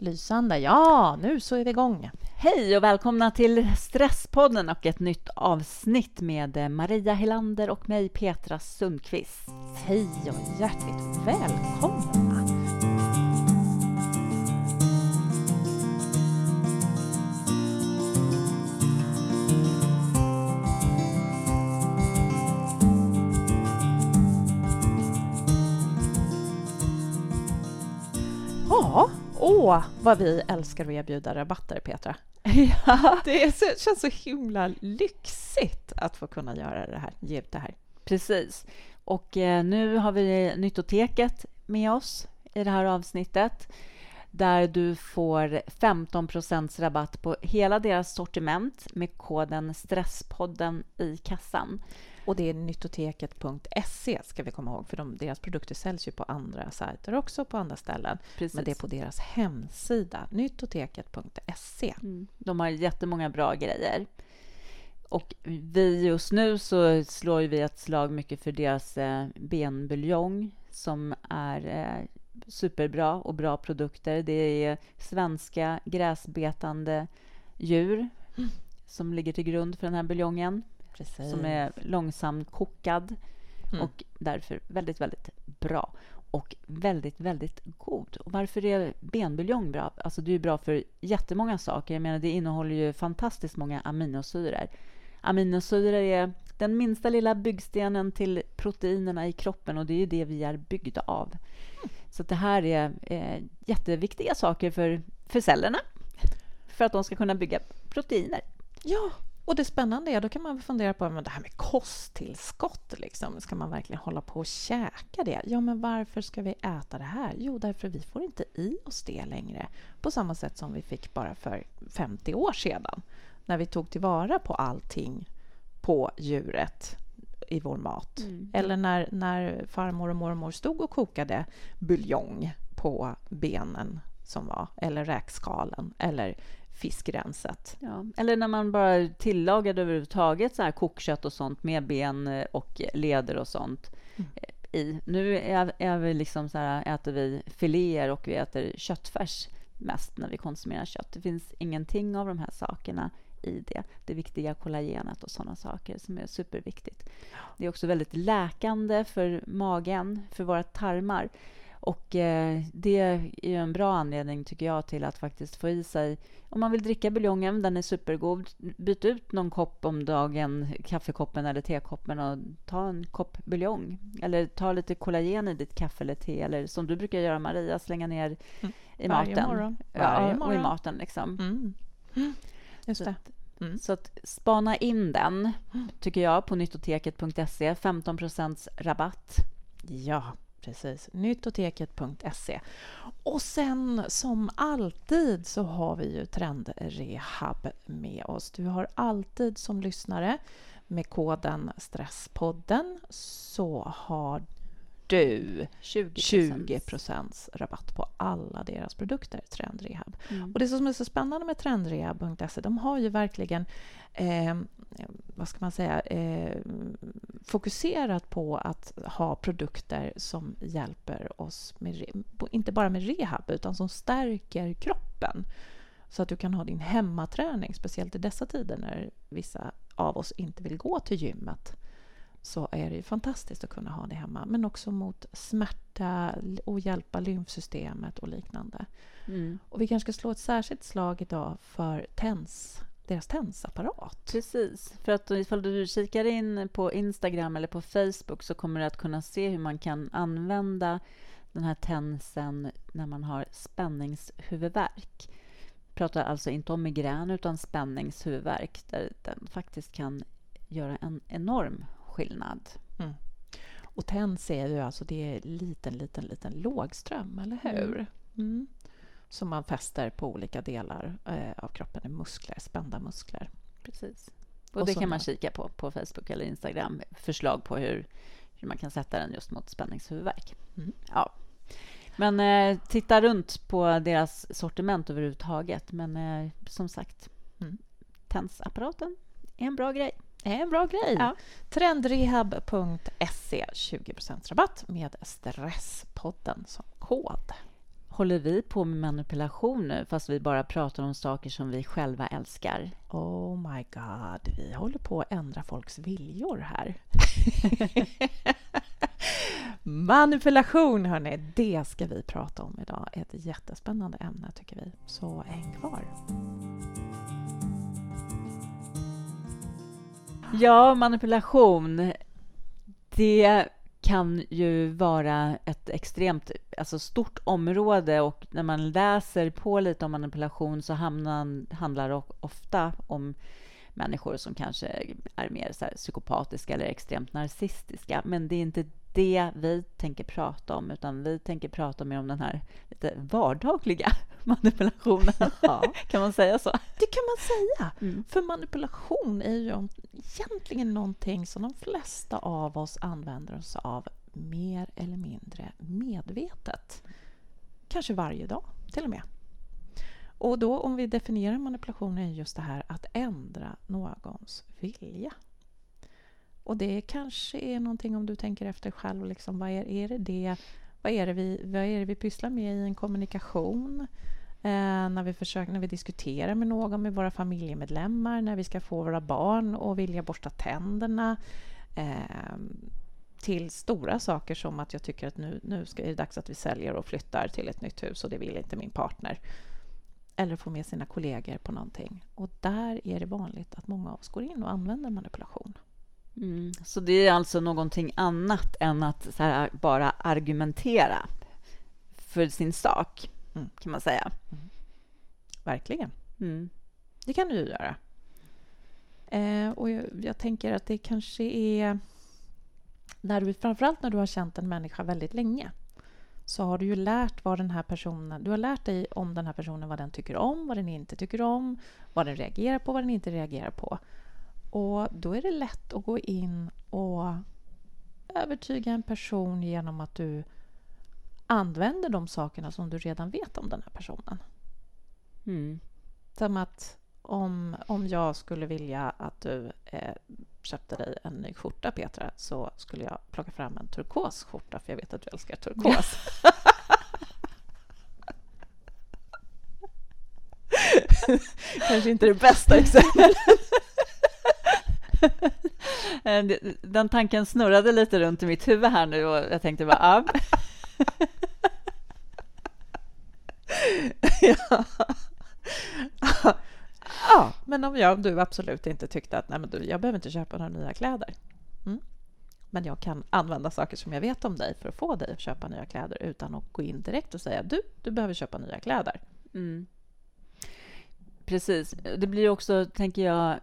Lysande. Ja, nu så är vi igång. Hej och välkomna till Stresspodden och ett nytt avsnitt med Maria Helander och mig, Petra Sundqvist. Hej och hjärtligt välkomna! Åh vad vi älskar att erbjuda rabatter, Petra. Ja, Det så, känns så himla lyxigt att få kunna göra det här, ge ut det här. precis. Och eh, nu har vi Nyttoteket med oss i det här avsnittet där du får 15% rabatt på hela deras sortiment med koden Stresspodden i kassan. Och det är nyttoteket.se ska vi komma ihåg, för de, deras produkter säljs ju på andra sajter också, på andra ställen. Precis. Men det är på deras hemsida, nyttoteket.se. Mm. De har jättemånga bra grejer. Och vi just nu så slår vi ett slag mycket för deras eh, benbuljong som är eh, superbra och bra produkter. Det är svenska gräsbetande djur som ligger till grund för den här buljongen Precis. som är långsamt kokad Mm. och därför väldigt, väldigt bra och väldigt, väldigt god. Och varför är benbuljong bra? Alltså det är bra för jättemånga saker. Jag menar, det innehåller ju fantastiskt många aminosyror. Aminosyror är den minsta lilla byggstenen till proteinerna i kroppen och det är ju det vi är byggda av. Så det här är eh, jätteviktiga saker för, för cellerna för att de ska kunna bygga proteiner. Ja, och det spännande är, då kan man fundera på men det här med kosttillskott. Liksom. Ska man verkligen hålla på och käka det? Ja, men varför ska vi äta det här? Jo, därför vi får inte i oss det längre på samma sätt som vi fick bara för 50 år sedan när vi tog tillvara på allting på djuret i vår mat. Mm. Eller när, när farmor och mormor stod och kokade buljong på benen som var, eller räkskalen, eller fiskrenset. Ja. Eller när man bara tillagade överhuvudtaget så här kokkött och sånt med ben eh, och leder och sånt Mm. i. Nu är, är vi liksom så här, äter vi filéer och vi äter köttfärs mest när vi konsumerar kött. Det finns ingenting av de här sakerna i det. Det viktiga kollagenet och sådana saker som är superviktigt. Det är också väldigt läkande för magen, för våra tarmar. Och eh, det är ju en bra anledning, tycker jag, till att faktiskt få i sig... Om man vill dricka buljongen, den är supergod, byt ut någon kopp om dagen, kaffekoppen eller tekoppen och ta en kopp buljong. Eller ta lite kollagen i ditt kaffe eller te, eller som du brukar göra, Maria, slänga ner Mm. i Varje maten. morgon. Ja, Varje och i morgon. maten, liksom. Mm. Mm. Just Så det. Mm. Så att spana in den, tycker jag, på nyttoteket.se. 15% rabatt. Ja, precis. Nyttoteket.se. Och sen som alltid så har vi ju Trendrehab med oss. Du har alltid som lyssnare med koden Stresspodden så har du 20 20 rabatt på alla deras produkter, Trendrehab. Och det som är så spännande med trendrehab.se, de har ju verkligen eh, vad ska man säga, eh, fokuserat på att ha produkter som hjälper oss, med, inte bara med rehab, utan som stärker kroppen. Så att du kan ha din hemmaträning, speciellt i dessa tider när vissa av oss inte vill gå till gymmet så är det ju fantastiskt att kunna ha det hemma. Men också mot smärta och hjälpa lymfsystemet och liknande. Mm. Och vi kanske ska slå ett särskilt slag idag för TENS, deras TENS-apparat. Precis, för att ifall du kikar in på Instagram eller på Facebook så kommer du att kunna se hur man kan använda den här tensen när man har spänningshuvudvärk. Jag pratar alltså inte om migrän utan spänningshuvudvärk där den faktiskt kan göra en enorm skillnad. Och TENS är ju alltså det är liten, liten, liten lågström, eller hur? Mm. Som man fäster på olika delar eh, av kroppen, i muskler, spända muskler. Precis. Och, Och det kan man kika på på Facebook eller Instagram. Förslag på hur, hur man kan sätta den just mot spänningshuvudvärk. Mm. Ja. Men eh, titta runt på deras sortiment överhuvudtaget. Men eh, som sagt, Mm. tensapparaten är en bra grej. Är en bra grej. Ja. Trendrehab.se 20 rabatt med Stresspodden som kod. Håller vi på med manipulation nu fast vi bara pratar om saker som vi själva älskar? Oh my god, vi håller på att ändra folks viljor här. Manipulation, hörni, det ska vi prata om idag. Ett jättespännande ämne, tycker vi. Så häng kvar. Ja, manipulation. Det kan ju vara ett extremt alltså stort område och när man läser på lite om manipulation så hamnar, handlar det ofta om människor som kanske är mer så psykopatiska eller extremt narcissistiska. Men det är inte det vi tänker prata om, utan vi tänker prata mer om den här lite vardagliga manipulationen. Ja. kan man säga så? Det kan man säga. Mm. För manipulation är ju egentligen någonting som de flesta av oss använder oss av mer eller mindre medvetet. Kanske varje dag, till och med. Och då om vi definierar manipulation är just det här att ändra någons vilja. Och det kanske är någonting om du tänker efter själv, liksom, vad är, är det det vad är det, vi, vad är det vi pysslar med i en kommunikation? Eh, när, vi försöker, när vi diskuterar med någon, med våra familjemedlemmar, när vi ska få våra barn att vilja borsta tänderna. Eh, till stora saker som att jag tycker att nu, nu ska, är det dags att vi säljer och flyttar till ett nytt hus och det vill inte min partner. Eller få med sina kollegor på någonting. Och där är det vanligt att många av oss går in och använder manipulation. Mm. Så det är alltså någonting annat än att här, bara argumentera för sin sak, mm. kan man säga. Mm. Verkligen. Mm. Det kan du ju göra. Eh, och jag, jag, tänker att det kanske är... När du, framförallt när du har känt en människa väldigt länge så har du ju lärt vad den här personen... Du har lärt dig om den här personen, vad den tycker om, vad den inte tycker om, vad den reagerar på, vad den inte reagerar på. Och då är det lätt att gå in och övertyga en person genom att du använder de sakerna som du redan vet om den här personen. Mm. Som att om, om jag skulle vilja att du eh, köpte dig en ny skjorta, Petra, så skulle jag plocka fram en turkos skjorta, för jag vet att du älskar turkos. Kanske inte det bästa exemplet. Eh, den tanken snurrade lite runt i mitt huvud här nu och jag tänkte bara, ja. ja. ja, men om, jag, du absolut inte tyckte att nej, men du, jag behöver inte köpa några nya kläder. Mm. Men jag kan använda saker som jag vet om dig för att få dig att köpa nya kläder utan att gå in direkt och säga du, du behöver köpa nya kläder. Mm. Precis. Det blir också, tänker jag,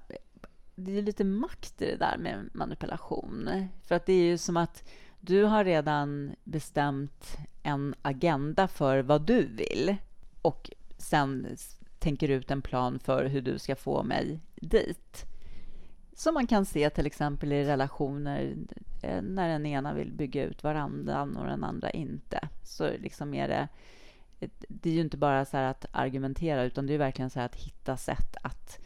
det är lite makt i det där med manipulation. För att det är ju som att du har redan bestämt en agenda för vad du vill och sen tänker ut en plan för hur du ska få mig dit. Som man kan se till exempel i relationer eh, när den ena vill bygga ut varandan och den andra inte. Så liksom är det, liksom eh, det är ju inte bara så att argumentera utan det är verkligen så att hitta sätt att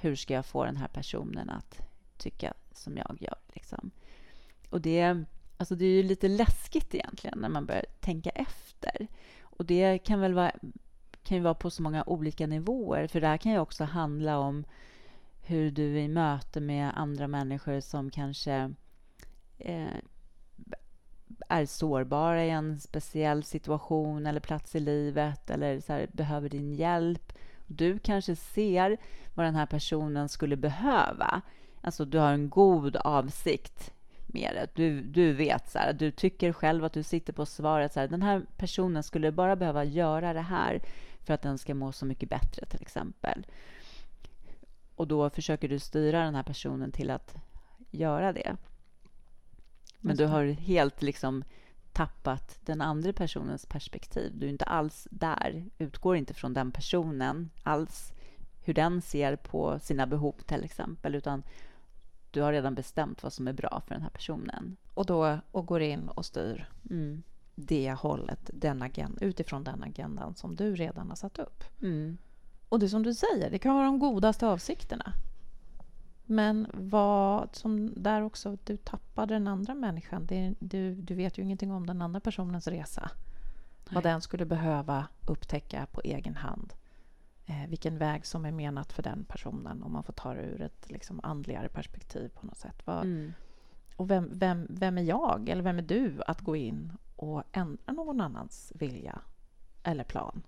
hur ska jag få den här personen att tycka som jag gör? Liksom. Och det, alltså det är ju lite läskigt egentligen när man börjar tänka efter. Och det kan väl vara, kan ju vara på så många olika nivåer, för det här kan ju också handla om hur du i möte med andra människor som kanske eh, är sårbara i en speciell situation eller plats i livet eller så här, behöver din hjälp du kanske ser vad den här personen skulle behöva. Alltså, du har en god avsikt med det. Du, du vet, så här, du tycker själv att du sitter på svaret. Så här, den här personen skulle bara behöva göra det här för att den ska må så mycket bättre, till exempel. Och då försöker du styra den här personen till att göra det. Men du har helt liksom tappat den andra personens perspektiv. Du är inte alls där, utgår inte från den personen alls, hur den ser på sina behov till exempel, utan du har redan bestämt vad som är bra för den här personen. Och då och går in och styr mm. det hållet, den agenda, utifrån den agendan som du redan har satt upp. Mm. Och det som du säger, det kan vara de godaste avsikterna. Men vad som där också, du tappar den andra människan. Det, du, du vet ju ingenting om den andra personens resa. vad den skulle behöva upptäcka på egen hand. Eh, vilken väg som är menat för den personen om man får ta det ur ett liksom, andligare perspektiv på något sätt. Vad, mm. Och vem, vem, vem är jag, eller vem är du, att gå in och ändra någon annans vilja eller plan?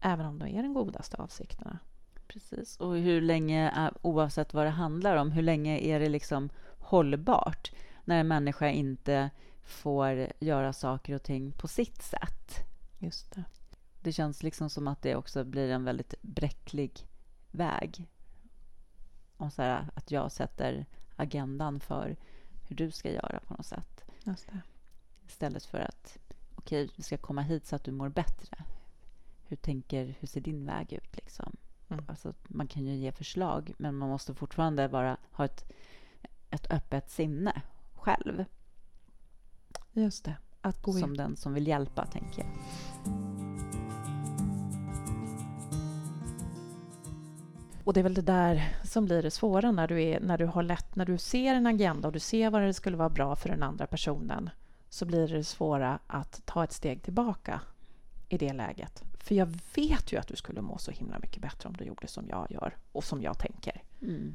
Även om de är den godaste avsikterna. Precis. Och hur länge, oavsett vad det handlar om, hur länge är det liksom hållbart när en människa inte får göra saker och ting på sitt sätt? Just det. Det känns liksom som att det också blir en väldigt bräcklig väg. Och så här, att jag sätter agendan för hur du ska göra på något sätt. Just det. Istället för att okej, okay, vi ska komma hit så att du mår bättre. Hur tänker, hur ser din väg ut liksom? Mm. Alltså, man kan ju ge förslag, men man måste fortfarande bara ha ett, ett öppet sinne själv. Just det. Att gå som in. den som vill hjälpa, tänker jag. Och det är väl det där som blir det svåra när du, är, när du har lätt, när du ser en agenda och du ser vad det skulle vara bra för den andra personen så blir det svåra att ta ett steg tillbaka i det läget. För jag vet ju att du skulle må så himla mycket bättre om du gjorde som jag gör och som jag tänker. Mm.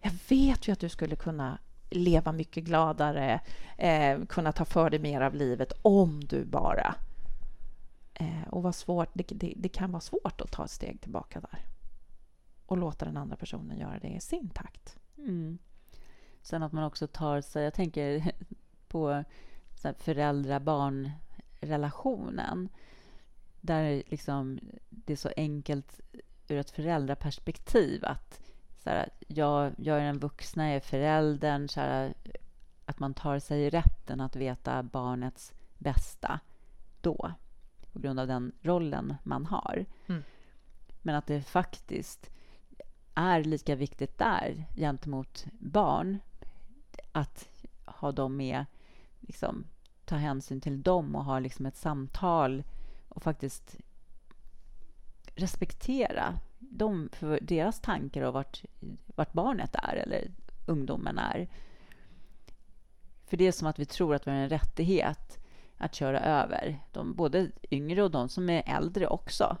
Jag vet ju att du skulle kunna leva mycket gladare, eh, kunna ta för dig mer av livet om du bara... Eh, och vad svårt, det, det, det, kan vara svårt att ta ett steg tillbaka där och låta den andra personen göra det i sin takt. Mm. Sen att man också tar sig... Jag tänker på föräldrar-barn-relationen där liksom det är så enkelt ur ett föräldraperspektiv att så här, jag, jag är den vuxna, jag är föräldern. Så här, att man tar sig rätten att veta barnets bästa då på grund av den rollen man har. Mm. Men att det faktiskt är lika viktigt där gentemot barn att ha dem med, liksom, ta hänsyn till dem och ha liksom ett samtal och faktiskt respektera dem för deras tankar och vart, vart barnet är eller ungdomen är. För det är som att vi tror att vi har en rättighet att köra över de, både yngre och de som är äldre också.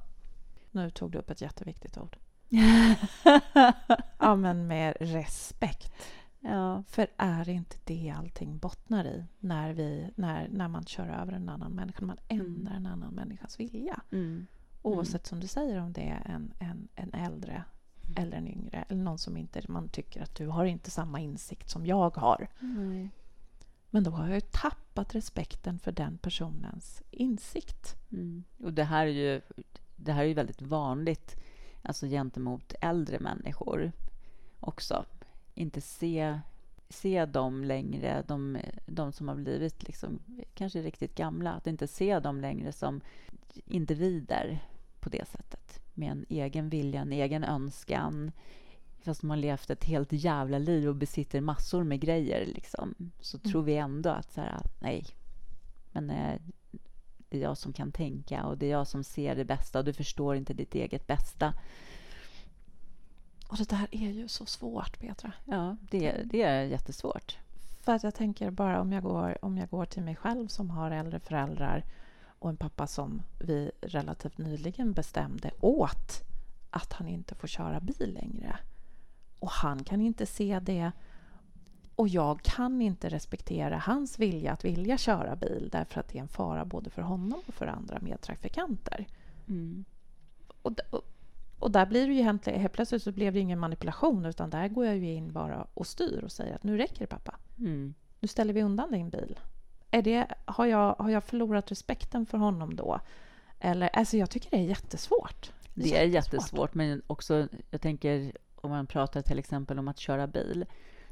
Nu tog du upp ett jätteviktigt ord. ja, men med respekt. Ja. För är inte det allting bottnar i när, vi, när, när man kör över en annan människa, när man mm. ändrar en annan människas vilja? Mm. Oavsett som du säger om det är en, en, en äldre mm. eller en yngre eller någon som inte man tycker att du har inte samma insikt som jag har. Mm. Men då har jag ju tappat respekten för den personens insikt. Mm. Och det här är ju det här är ju väldigt vanligt alltså gentemot äldre människor också. Inte se, se dem längre, de, de som har blivit liksom, kanske riktigt gamla, att inte se dem längre som individer på det sättet. Med en egen vilja, en egen önskan. Fast har levt ett helt jävla liv och besitter massor med grejer liksom, så mm. tror vi ändå att så här, nej, men eh, det är jag som kan tänka och det är jag som ser det bästa. Och du förstår inte ditt eget bästa. Och det där är ju så svårt, Petra. Ja, det, det är jättesvårt. För att jag tänker bara om jag, går, om jag går till mig själv som har äldre föräldrar och en pappa som vi relativt nyligen bestämde åt att han inte får köra bil längre. Och han kan inte se det och jag kan inte respektera hans vilja att vilja köra bil därför att det är en fara både för honom och för andra medtrafikanter. Mm. Och, och, och, där blir det ju helt, helt plötsligt så blev det ingen manipulation utan där går jag ju in bara och styr och säger att nu räcker det pappa. Mm. Nu ställer vi undan din bil. Är det, har, jag, har jag förlorat respekten för honom då? Eller, alltså jag tycker det är jättesvårt. Det är, det är jättesvårt. jättesvårt, men också, jag tänker om man pratar till exempel om att köra bil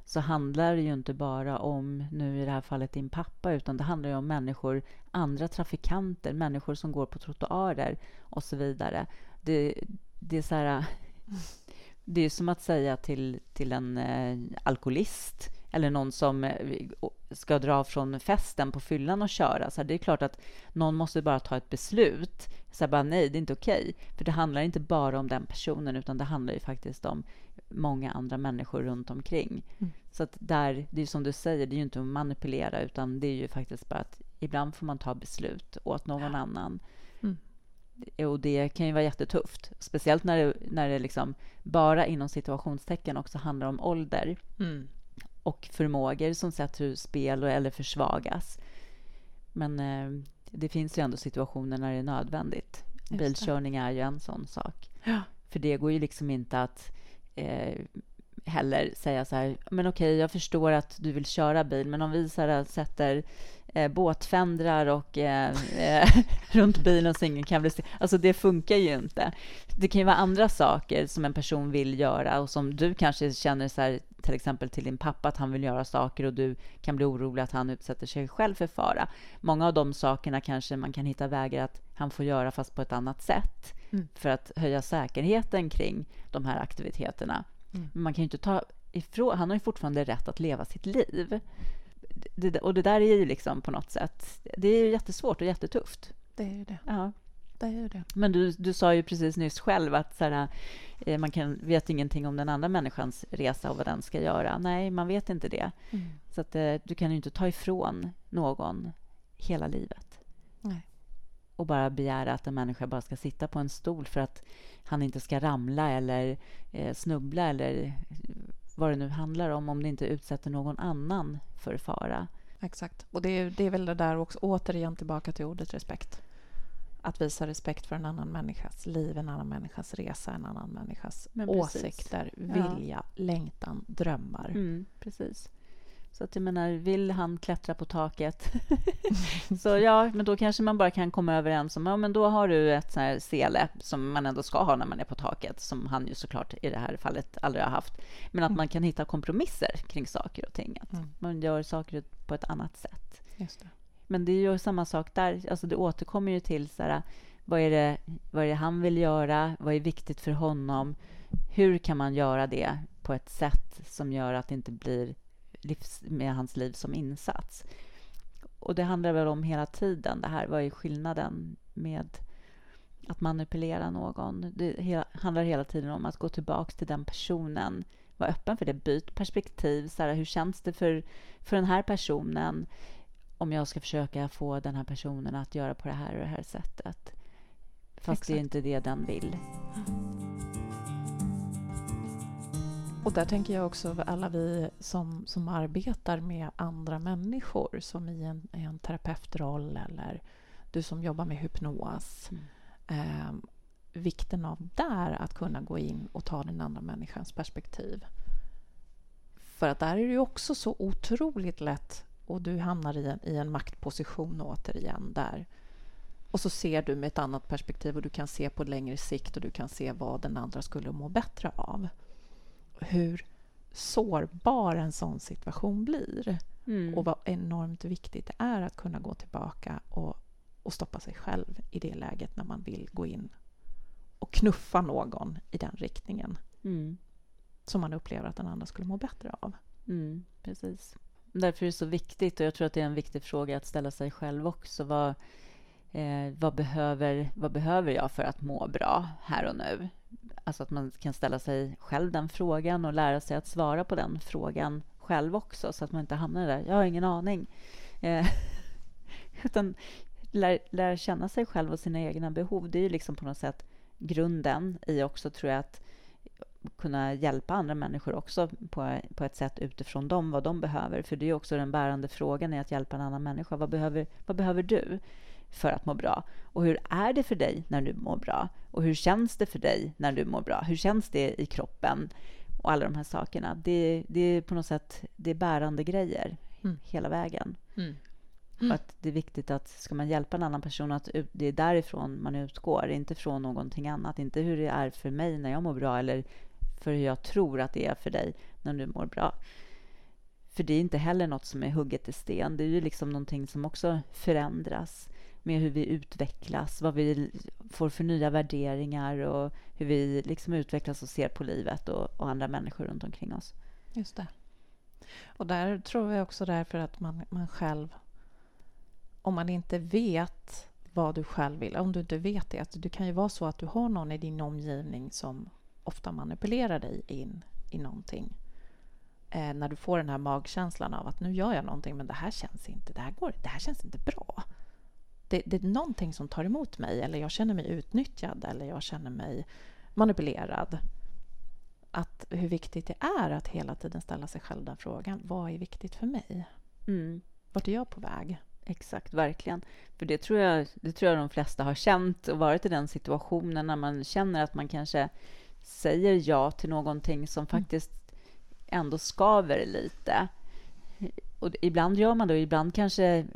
så handlar det ju inte bara om, nu i det här fallet din pappa, utan det handlar ju om människor, andra trafikanter, människor som går på trottoarer och så vidare. Det, det är så här, det är som att säga till, till en eh, alkoholist eller någon som eh, ska dra från festen på fyllan och köra. Så det är klart att någon måste bara ta ett beslut. Så bara, nej, det är inte okej. För det handlar inte bara om den personen, utan det handlar ju faktiskt om många andra människor runt omkring. Mm. Så att där, det är som du säger, det är ju inte att manipulera, utan det är ju faktiskt bara att ibland får man ta beslut åt någon ja. annan. Och det kan ju vara jättetufft. Speciellt när det, när det liksom bara inom situationstecken också handlar om ålder mm. och förmågor som sätter ur spel eller försvagas. Men eh, det finns ju ändå situationer när det är nödvändigt. Bilkörning är ju en sån sak. Ja. För det går ju liksom inte att eh, heller säga så här, men okej, jag förstår att du vill köra bil, men om vi så här, sätter eh, båtfändrar och eh, eh, runt bilen så ingen kan bli Alltså det funkar ju inte. Det kan ju vara andra saker som en person vill göra och som du kanske känner så här, till exempel till din pappa att han vill göra saker och du kan bli orolig att han utsätter sig själv för fara. Många av de sakerna kanske man kan hitta vägar att han får göra fast på ett annat sätt mm. för att höja säkerheten kring de här aktiviteterna. Mm. Men man kan ju inte ta ifrån... Han har ju fortfarande rätt att leva sitt liv. Det, och det där är ju liksom på något sätt... Det är jättesvårt och jättetufft. Det är ju det. Ja. Det är det. Men du, du sa ju precis nyss själv att så här, eh, man kan, vet ingenting om den andra människans resa och vad den ska göra. Nej, man vet inte det. Mm. Så att, eh, du kan ju inte ta ifrån någon hela livet. Nej. Och bara begära att en människa bara ska sitta på en stol för att han inte ska ramla eller eh, snubbla eller vad det nu handlar om, om det inte utsätter någon annan för fara. Exakt. Och det är, det är väl det där också, återigen tillbaka till ordet respekt. Att visa respekt för en annan människas liv, en annan människas resa, en annan människas åsikter, vilja, ja. längtan, drömmar. Mm, precis. Så att jag menar, vill han klättra på taket? så ja, men då kanske man bara kan komma överens om, ja men då har du ett sånt här sele som man ändå ska ha när man är på taket, som han ju såklart i det här fallet aldrig har haft. Men att mm. man kan hitta kompromisser kring saker och ting. Att mm. man gör saker på ett annat sätt. Det. Men det är ju samma sak där, alltså det återkommer ju till så här, vad är, det, vad är det han vill göra? Vad är viktigt för honom? Hur kan man göra det på ett sätt som gör att det inte blir livs, med hans liv som insats. Och det handlar väl om hela tiden det här. Vad är skillnaden med att manipulera någon? Det hela, handlar hela tiden om att gå tillbaka till den personen. Vara öppen för det. Byt perspektiv. Så här, hur känns det för, för den här personen om jag ska försöka få den här personen att göra på det här och det här sättet? Fast Exakt. det är inte det den vill. Och där tänker jag också alla vi som, som arbetar med andra människor som i en, i en terapeutroll eller du som jobbar med hypnos. Mm. Eh, vikten av där att kunna gå in och ta den andra människans perspektiv. För att där är det ju också så otroligt lätt och du hamnar i en, i en maktposition återigen där. Och så ser du med ett annat perspektiv och du kan se på längre sikt och du kan se vad den andra skulle må bättre av hur sårbar en sån situation blir. Mm. Och vad enormt viktigt det är att kunna gå tillbaka och, och stoppa sig själv i det läget när man vill gå in och knuffa någon i den riktningen mm. som man upplever att den andra skulle må bättre av. Mm, precis. Därför är det så viktigt, och jag tror att det är en viktig fråga att ställa sig själv också. Vad, eh, vad, behöver, vad behöver jag för att må bra här och nu? Alltså att man kan ställa sig själv den frågan och lära sig att svara på den frågan själv också, så att man inte hamnar där. Jag har ingen aning. Eh, utan lära lär känna sig själv och sina egna behov. Det är ju liksom på något sätt grunden i också, tror jag, att kunna hjälpa andra människor också på, på ett sätt utifrån dem, vad de behöver. För det är också den bärande frågan i att hjälpa en annan människa. Vad behöver, vad behöver du? För att må bra? Och hur är det för dig när du mår bra? Och hur känns det för dig när du mår bra? Hur känns det i kroppen? Och alla de här sakerna. Det, det är på något sätt det är bärande grejer mm. hela vägen. Mm. Mm. att det är viktigt att ska man hjälpa en annan person, att det är därifrån man utgår, inte från någonting annat. Inte hur det är för mig när jag mår bra eller för hur jag tror att det är för dig när du mår bra. För det är inte heller något som är hugget i sten. Det är ju liksom någonting som också förändras med hur vi utvecklas, vad vi får för nya värderingar och hur vi liksom utvecklas och ser på livet och, och andra människor runt omkring oss. Just det. Och där tror jag också därför att man, man själv... Om man inte vet vad du själv vill, om du inte vet det, att det kan ju vara så att du har någon i din omgivning som ofta manipulerar dig in i någonting. Eh, när du får den här magkänslan av att nu gör jag någonting men det här känns inte, det här, går, det här känns inte bra det, det, är någonting som tar emot mig eller jag känner mig utnyttjad eller jag känner mig manipulerad. Att hur viktigt det är att hela tiden ställa sig själv den frågan. Vad är viktigt för mig? Mm. Vart är jag på väg? Exakt, verkligen. För det tror, jag, det tror jag de flesta har känt och varit i den situationen när man känner att man kanske säger ja till någonting som mm. faktiskt ändå skaver lite. Och ibland gör man det och ibland kanske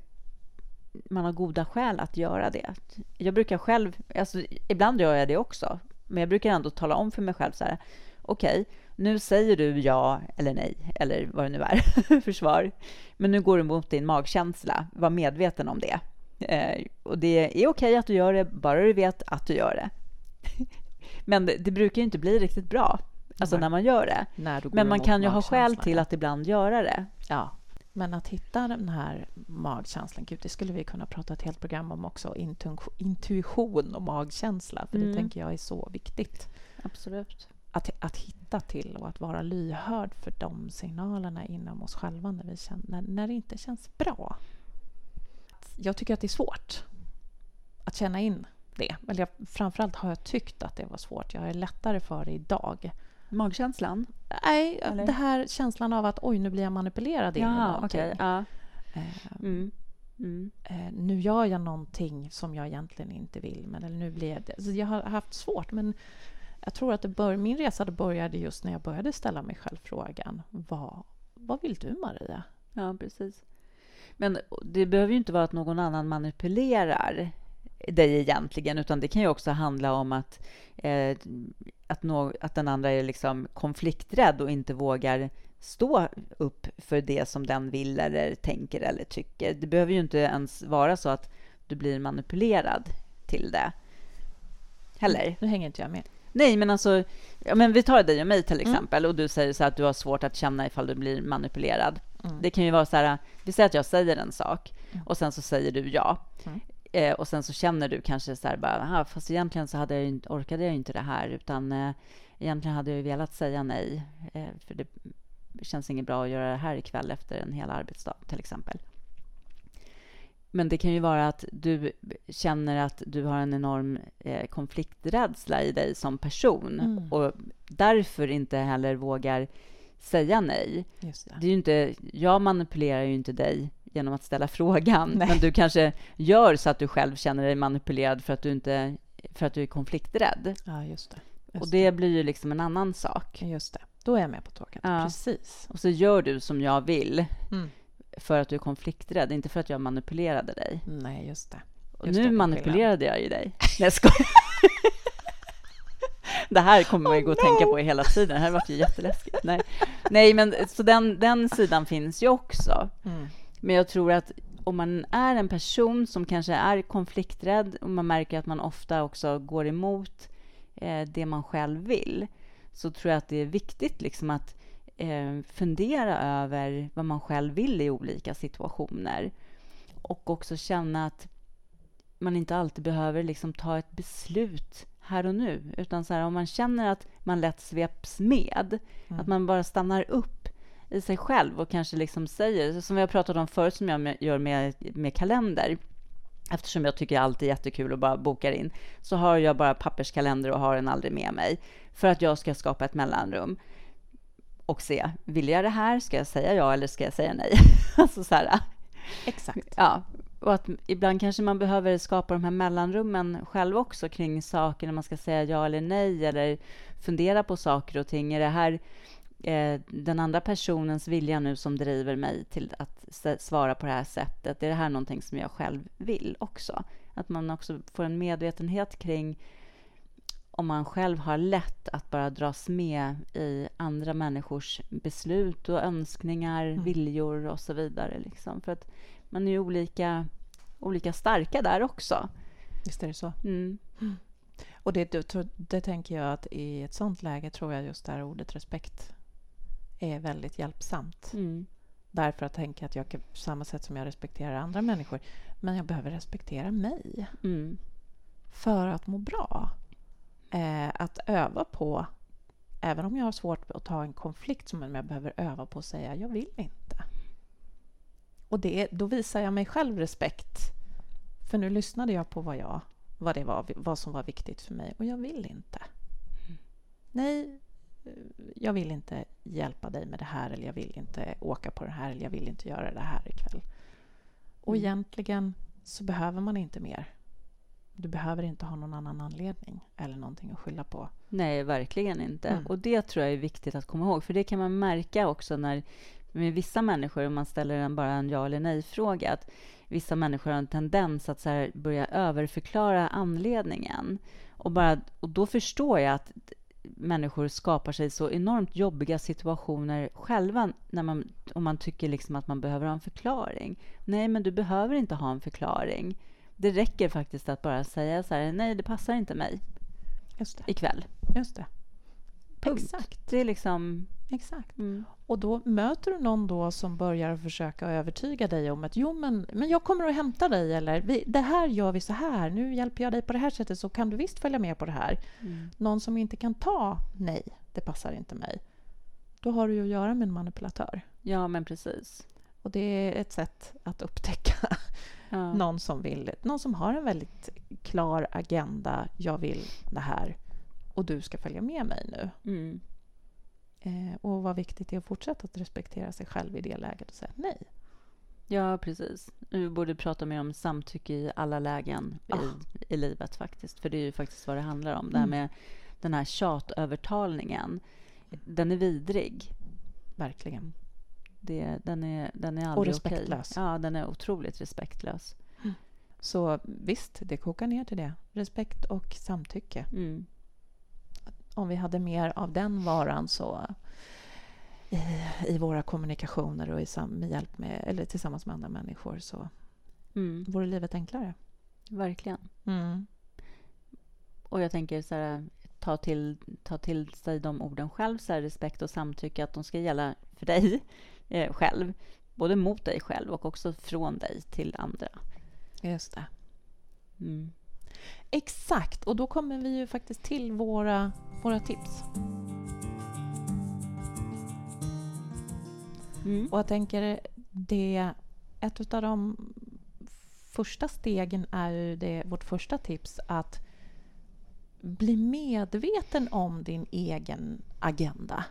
man har goda skäl att göra det. Jag brukar själv, alltså, ibland gör jag det också, men jag brukar ändå tala om för mig själv så här, okej, okay, nu säger du ja eller nej, eller vad det nu är för svar, men nu går du mot din magkänsla. Var medveten om det. Eh, och det är okej okay att du gör det, bara du vet att du gör det. men det, det, brukar ju inte bli riktigt bra, alltså när man gör det. men man kan ju ha skäl till att ibland göra det. Ja. Men att hitta den här magkänslan, gud, det skulle vi kunna prata ett helt program om också, intuition och magkänsla, för mm. det tänker jag är så viktigt. Absolut. Att, att hitta till och att vara lyhörd för de signalerna inom oss själva när, vi känner, när, när det inte känns bra. Jag tycker att det är svårt att känna in det. Eller jag, framförallt har jag tyckt att det var svårt. Jag är lättare för det idag Magkänslan? Nej, Eller? det här känslan av att oj, nu blir jag manipulerad in Jaha, i. Okay, ja. Eh, mm. Mm. Eh, nu gör jag någonting som jag egentligen inte vill. Men, eller nu blir jag, alltså jag har haft svårt, men jag tror att det bör, min resa började just när jag började ställa mig själv frågan vad, vad vill du, Maria? Ja, precis. Men det behöver ju inte vara att någon annan manipulerar dig egentligen, utan det kan ju också handla om att, eh, att, nå, att den andra är liksom konflikträdd och inte vågar stå upp för det som den vill eller tänker eller tycker. Det behöver ju inte ens vara så att du blir manipulerad till det heller. Nu hänger inte jag med. Nej, men alltså, ja, men vi tar dig och mig till mm. exempel mm. och du säger så att du har svårt att känna ifall du blir manipulerad. Mm. Det kan ju vara så här, vi säger att jag säger en sak mm. och sen så säger du ja. Eh, och sen så känner du kanske så här bara, fast egentligen så hade jag inte, orkade jag inte det här, utan eh, egentligen hade jag velat säga nej, eh, för det känns inget bra att göra det här ikväll efter en hel arbetsdag, till exempel. Men det kan ju vara att du känner att du har en enorm eh, konflikträdsla i dig som person mm. och därför inte heller vågar säga nej. Det. det. är ju inte, jag manipulerar ju inte dig genom att ställa frågan, Nej. men du kanske gör så att du själv känner dig manipulerad för att du, inte, för att du är konflikträdd. Ja, just det. Just och det, det, blir ju liksom en annan sak. Just det. Då är jag med på tåget. Ja. Precis. Och så gör du som jag vill mm. för att du är konflikträdd, inte för att jag manipulerade dig. Nej, just det. Och nu det, manipulerade jag ju dig. Nej, jag skojar. Det här kommer man ju gå och tänka på hela tiden. Det här vart ju jätteläskigt. Nej, Nej men så den, den sidan finns ju också. Mm. Men jag tror att om man är en person som kanske är konflikträdd och man märker att man ofta också går emot eh, det man själv vill, så tror jag att det är viktigt liksom att eh, fundera över vad man själv vill i olika situationer. Och också känna att man inte alltid behöver liksom ta ett beslut här och nu, utan så här, om man känner att man lätt sveps med, mm. att man bara stannar upp i sig själv och kanske liksom säger, som vi har pratat om förut, som jag gör med, med kalender, eftersom jag tycker allt är jättekul och bara bokar in, så har jag bara papperskalender och har den aldrig med mig, för att jag ska skapa ett mellanrum och se, vill jag det här? Ska jag säga ja eller ska jag säga nej? alltså så här. Exakt. Ja, och att ibland kanske man behöver skapa de här mellanrummen själv också kring saker när man ska säga ja eller nej eller fundera på saker och ting. Är det här eh, den andra personens vilja nu som driver mig till att svara på det här sättet? Är det här någonting som jag själv vill också? Att man också får en medvetenhet kring om man själv har lätt att bara dras med i andra människors beslut och önskningar, mm. viljor och så vidare. Liksom. För att man är ju olika, olika starka där också. Visst är det så. Mm. Mm. Och det, det, det, tänker jag att i ett sånt läge tror jag just det här ordet respekt är väldigt hjälpsamt. Mm. Därför att tänka att jag på samma sätt som jag respekterar andra människor, men jag behöver respektera mig. Mm. För att må bra. Eh, att öva på, även om jag har svårt att ta en konflikt som jag behöver öva på att säga jag vill inte. Och det, då visar jag mig själv respekt För nu lyssnade jag på vad, jag, vad, det var, vad som var viktigt för mig och jag vill inte. Mm. Nej, jag vill inte hjälpa dig med det här eller jag vill inte åka på det här eller jag vill inte göra det här ikväll. Och mm. egentligen så behöver man inte mer. Du behöver inte ha någon annan anledning eller någonting att skylla på. Nej, verkligen inte. Mm. Och det tror jag är viktigt att komma ihåg, för det kan man märka också när med vissa människor, om man ställer en bara en ja eller nej-fråga, att vissa människor har en tendens att så börja överförklara anledningen. Och, bara, och då förstår jag att människor skapar sig så enormt jobbiga situationer själva när man, om man tycker liksom att man behöver ha en förklaring. Nej, men du behöver inte ha en förklaring. Det räcker faktiskt att bara säga så här, nej, det passar inte mig Just det. ikväll. Just det. Punkt. Exakt. Det är liksom... Exakt. Mm. Och då möter du någon då som börjar försöka övertyga dig om att jo, men, men jag kommer att hämta dig eller vi, det här gör vi så här. Nu hjälper jag dig på det här sättet så kan du visst följa med på det här. Mm. Någon som inte kan ta nej, det passar inte mig. Då har du ju att göra med en manipulatör. Ja, men precis. Och det är ett sätt att upptäcka ja. någon som vill, någon som har en väldigt klar agenda. Jag vill det här och du ska följa med mig nu. Mm. Eh, och vad viktigt det är att fortsätta att respektera sig själv i det läget och säga nej. Ja, precis. Vi borde prata mer om samtycke i alla lägen i, ah. i livet faktiskt. För det är ju faktiskt vad det handlar om. Mm. Det här mm. med den här tjatövertalningen. Den är vidrig. Verkligen. Det, den, är, den är aldrig Och respektlös. Okej. Ja, den är otroligt respektlös. Mm. Så visst, det kokar ner till det. Respekt och samtycke. Mm om vi hade mer av den varan så i, i våra kommunikationer och i sam, med hjälp med, eller tillsammans med andra människor så mm. vore livet enklare. Verkligen. Mm. Och jag tänker så här, ta till, ta till sig de orden själv, så här, respekt och samtycke, att de ska gälla för dig eh, själv. Både mot dig själv och också från dig till andra. Just det. Mm. Exakt, och då kommer vi ju faktiskt till våra, våra tips. Mm. Och jag tänker, det, ett av de första stegen är ju det, vårt första tips att bli medveten om din egen agenda.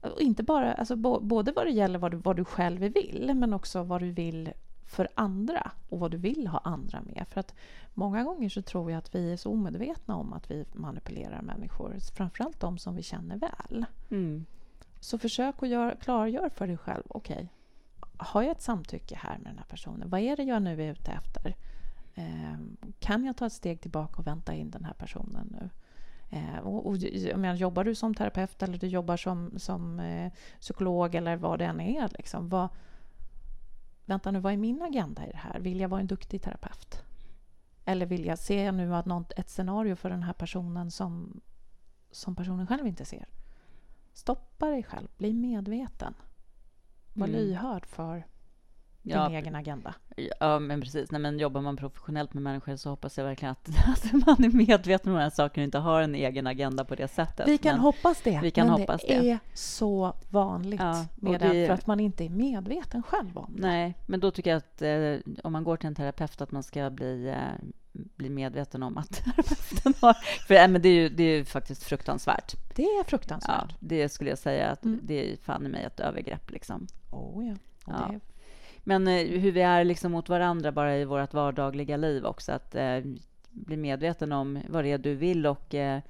Och inte bara, alltså, både vad det gäller vad du, vad du själv vill, men också vad du vill för andra och vad du vill ha andra med. För att många gånger så tror jag att vi är så omedvetna om att vi manipulerar människor, framförallt de som vi känner väl. Mm. Så försök att gör, klargöra för dig själv, okej, okay, har jag ett samtycke här med den här personen? Vad är det jag nu är ute efter? Eh, kan jag ta ett steg tillbaka och vänta in den här personen nu? Eh, och, och, jag jobbar du som terapeut eller du jobbar som, som eh, psykolog eller vad det än är, liksom, vad, vänta nu, vad är min agenda i det här? Vill jag vara en duktig terapeut? Eller vill jag, ser jag nu att något, ett scenario för den här personen som, som personen själv inte ser? Stoppa dig själv, bli medveten. Var mm. lyhörd för din ja, egen agenda. Ja, men precis. Nej, men jobbar man professionellt med människor så hoppas jag verkligen att, att man är medveten om de här sakerna och inte har en egen agenda på det sättet. Vi kan men, hoppas det, vi kan men hoppas det, det är så vanligt ja, med det, för att man inte är medveten själv om det. Nej, men då tycker jag att eh, om man går till en terapeut att man ska bli eh, bli medveten om att terapeuten har... För, äh, men det, är ju, det är faktiskt fruktansvärt. Det är fruktansvärt. Ja, det skulle jag säga att mm. det är fan i mig ett övergrepp. Liksom. Oh, ja. ja. Det men eh, hur vi är liksom mot varandra bara i vårt vardagliga liv också. Att eh, bli medveten om vad det är du vill och eh,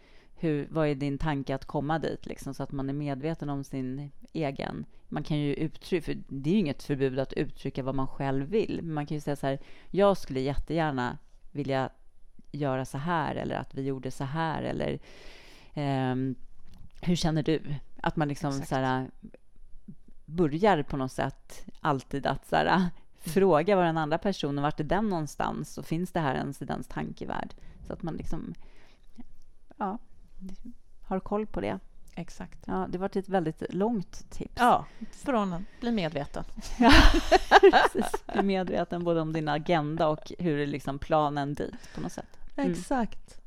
hur, vad är din tanke att komma dit, liksom, så att man är medveten om sin egen... Man kan ju uttrycka, för det är ju inget förbud att uttrycka vad man själv vill, men man kan ju säga så här, jag skulle jättegärna vilja göra så här, eller att vi gjorde så här, eller eh, hur känner du? Att man liksom så här, börjar på något sätt alltid att så här, mm. fråga vad den andra personen, vart är den någonstans och finns det här ens i dens tankevärld? Så att man liksom ja, har koll på det. Exakt. Ja, det var ett väldigt långt tips. Ja, från en, bli medveten. ja, precis. Bli medveten både om din agenda och hur liksom planen dit på något sätt. Mm. Exakt.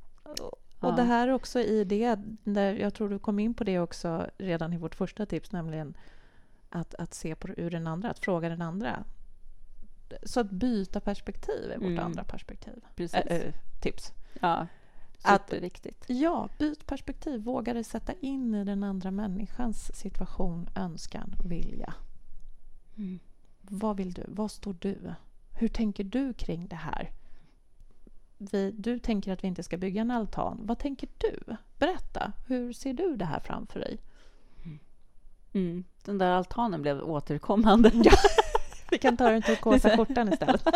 Och ja. det här också i det, där jag tror du kom in på det också redan i vårt första tips, nämligen att, att se på ur den andra, att fråga den andra. så att byta perspektiv är vårt Mm. andra perspektiv. Precis. Ä- äh, tips. Ja, Att- superviktigt. Ja, byt perspektiv. Våga dig sätta in i den andra människans situation, önskan, vilja. Mm. Vad vill du? Vad står du? Hur tänker du kring det här? Vi, du tänker att vi inte ska bygga en altan. Vad tänker du? Berätta. Hur ser du det här framför dig? Mm. Den där altanen blev återkommande. Vi kan ta den turkosa skjortan istället.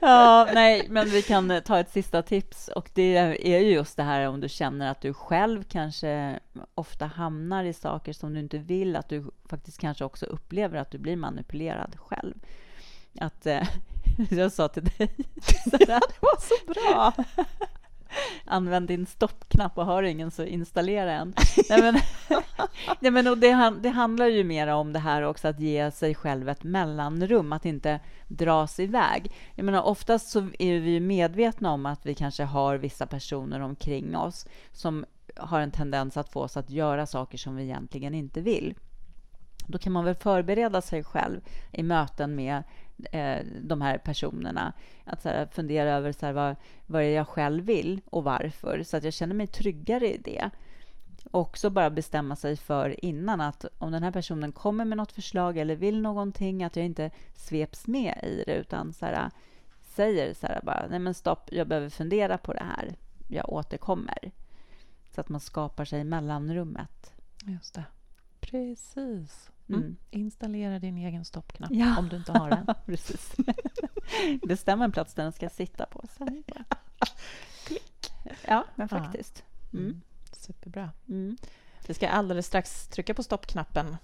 ja, nej, men vi kan eh, ta ett sista tips och det är ju just det här om du känner att du själv kanske ofta hamnar i saker som du inte vill, att du faktiskt kanske också upplever att du blir manipulerad själv. Att eh, jag sa till dig, det var så bra! Använd din stoppknapp och hör ingen så installera en. Nej, men, nej, men och det, det handlar ju mer om det här också att ge sig själv ett mellanrum, att inte dras iväg. Jag menar, oftast så är vi ju medvetna om att vi kanske har vissa personer omkring oss som har en tendens att få oss att göra saker som vi egentligen inte vill. Då kan man väl förbereda sig själv i möten med eh, de här personerna. Att så här, fundera över så här, vad, vad är jag själv vill och varför, så att jag känner mig tryggare i det. Också bara bestämma sig för innan att om den här personen kommer med något förslag eller vill någonting, att jag inte sveps med i det, utan så här, säger så här bara, nej men stopp, jag behöver fundera på det här, jag återkommer. Så att man skapar sig mellanrummet. Just det. Precis. Mm. Mm. Installera din egen stoppknapp Ja. om du inte har den. Precis. Bestäm en plats där den ska sitta på. Sen bara. Ja, men faktiskt. Mm. Superbra. Mm. Vi ska alldeles strax trycka på stoppknappen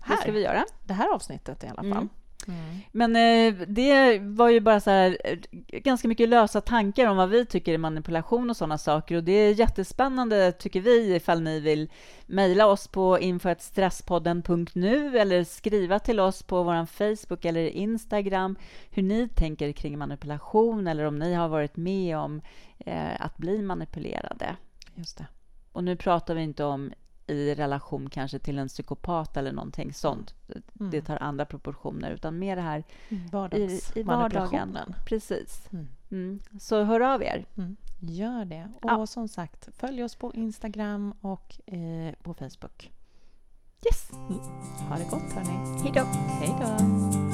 här. Det ska vi göra. Det här avsnittet i alla fall. Mm. Men eh, det var ju bara så här, eh, ganska mycket lösa tankar om vad vi tycker är manipulation och sådana saker. Och det är jättespännande, tycker vi, ifall ni vill mejla oss på info.stresspodden.nu eller skriva till oss på vår Facebook eller Instagram hur ni tänker kring manipulation eller om ni har varit med om eh, att bli manipulerade. Just det. Och nu pratar vi inte om i relation kanske till en psykopat eller någonting sånt. Mm. Det tar andra proportioner, utan mer det här Vardags i, i vardagen. Precis. Mm. Mm. Så hör av er. Mm. Gör det. Och Ja. som sagt, följ oss på Instagram och eh, på Facebook. Yes! Ha det gott hörni. Hej då! Hej då!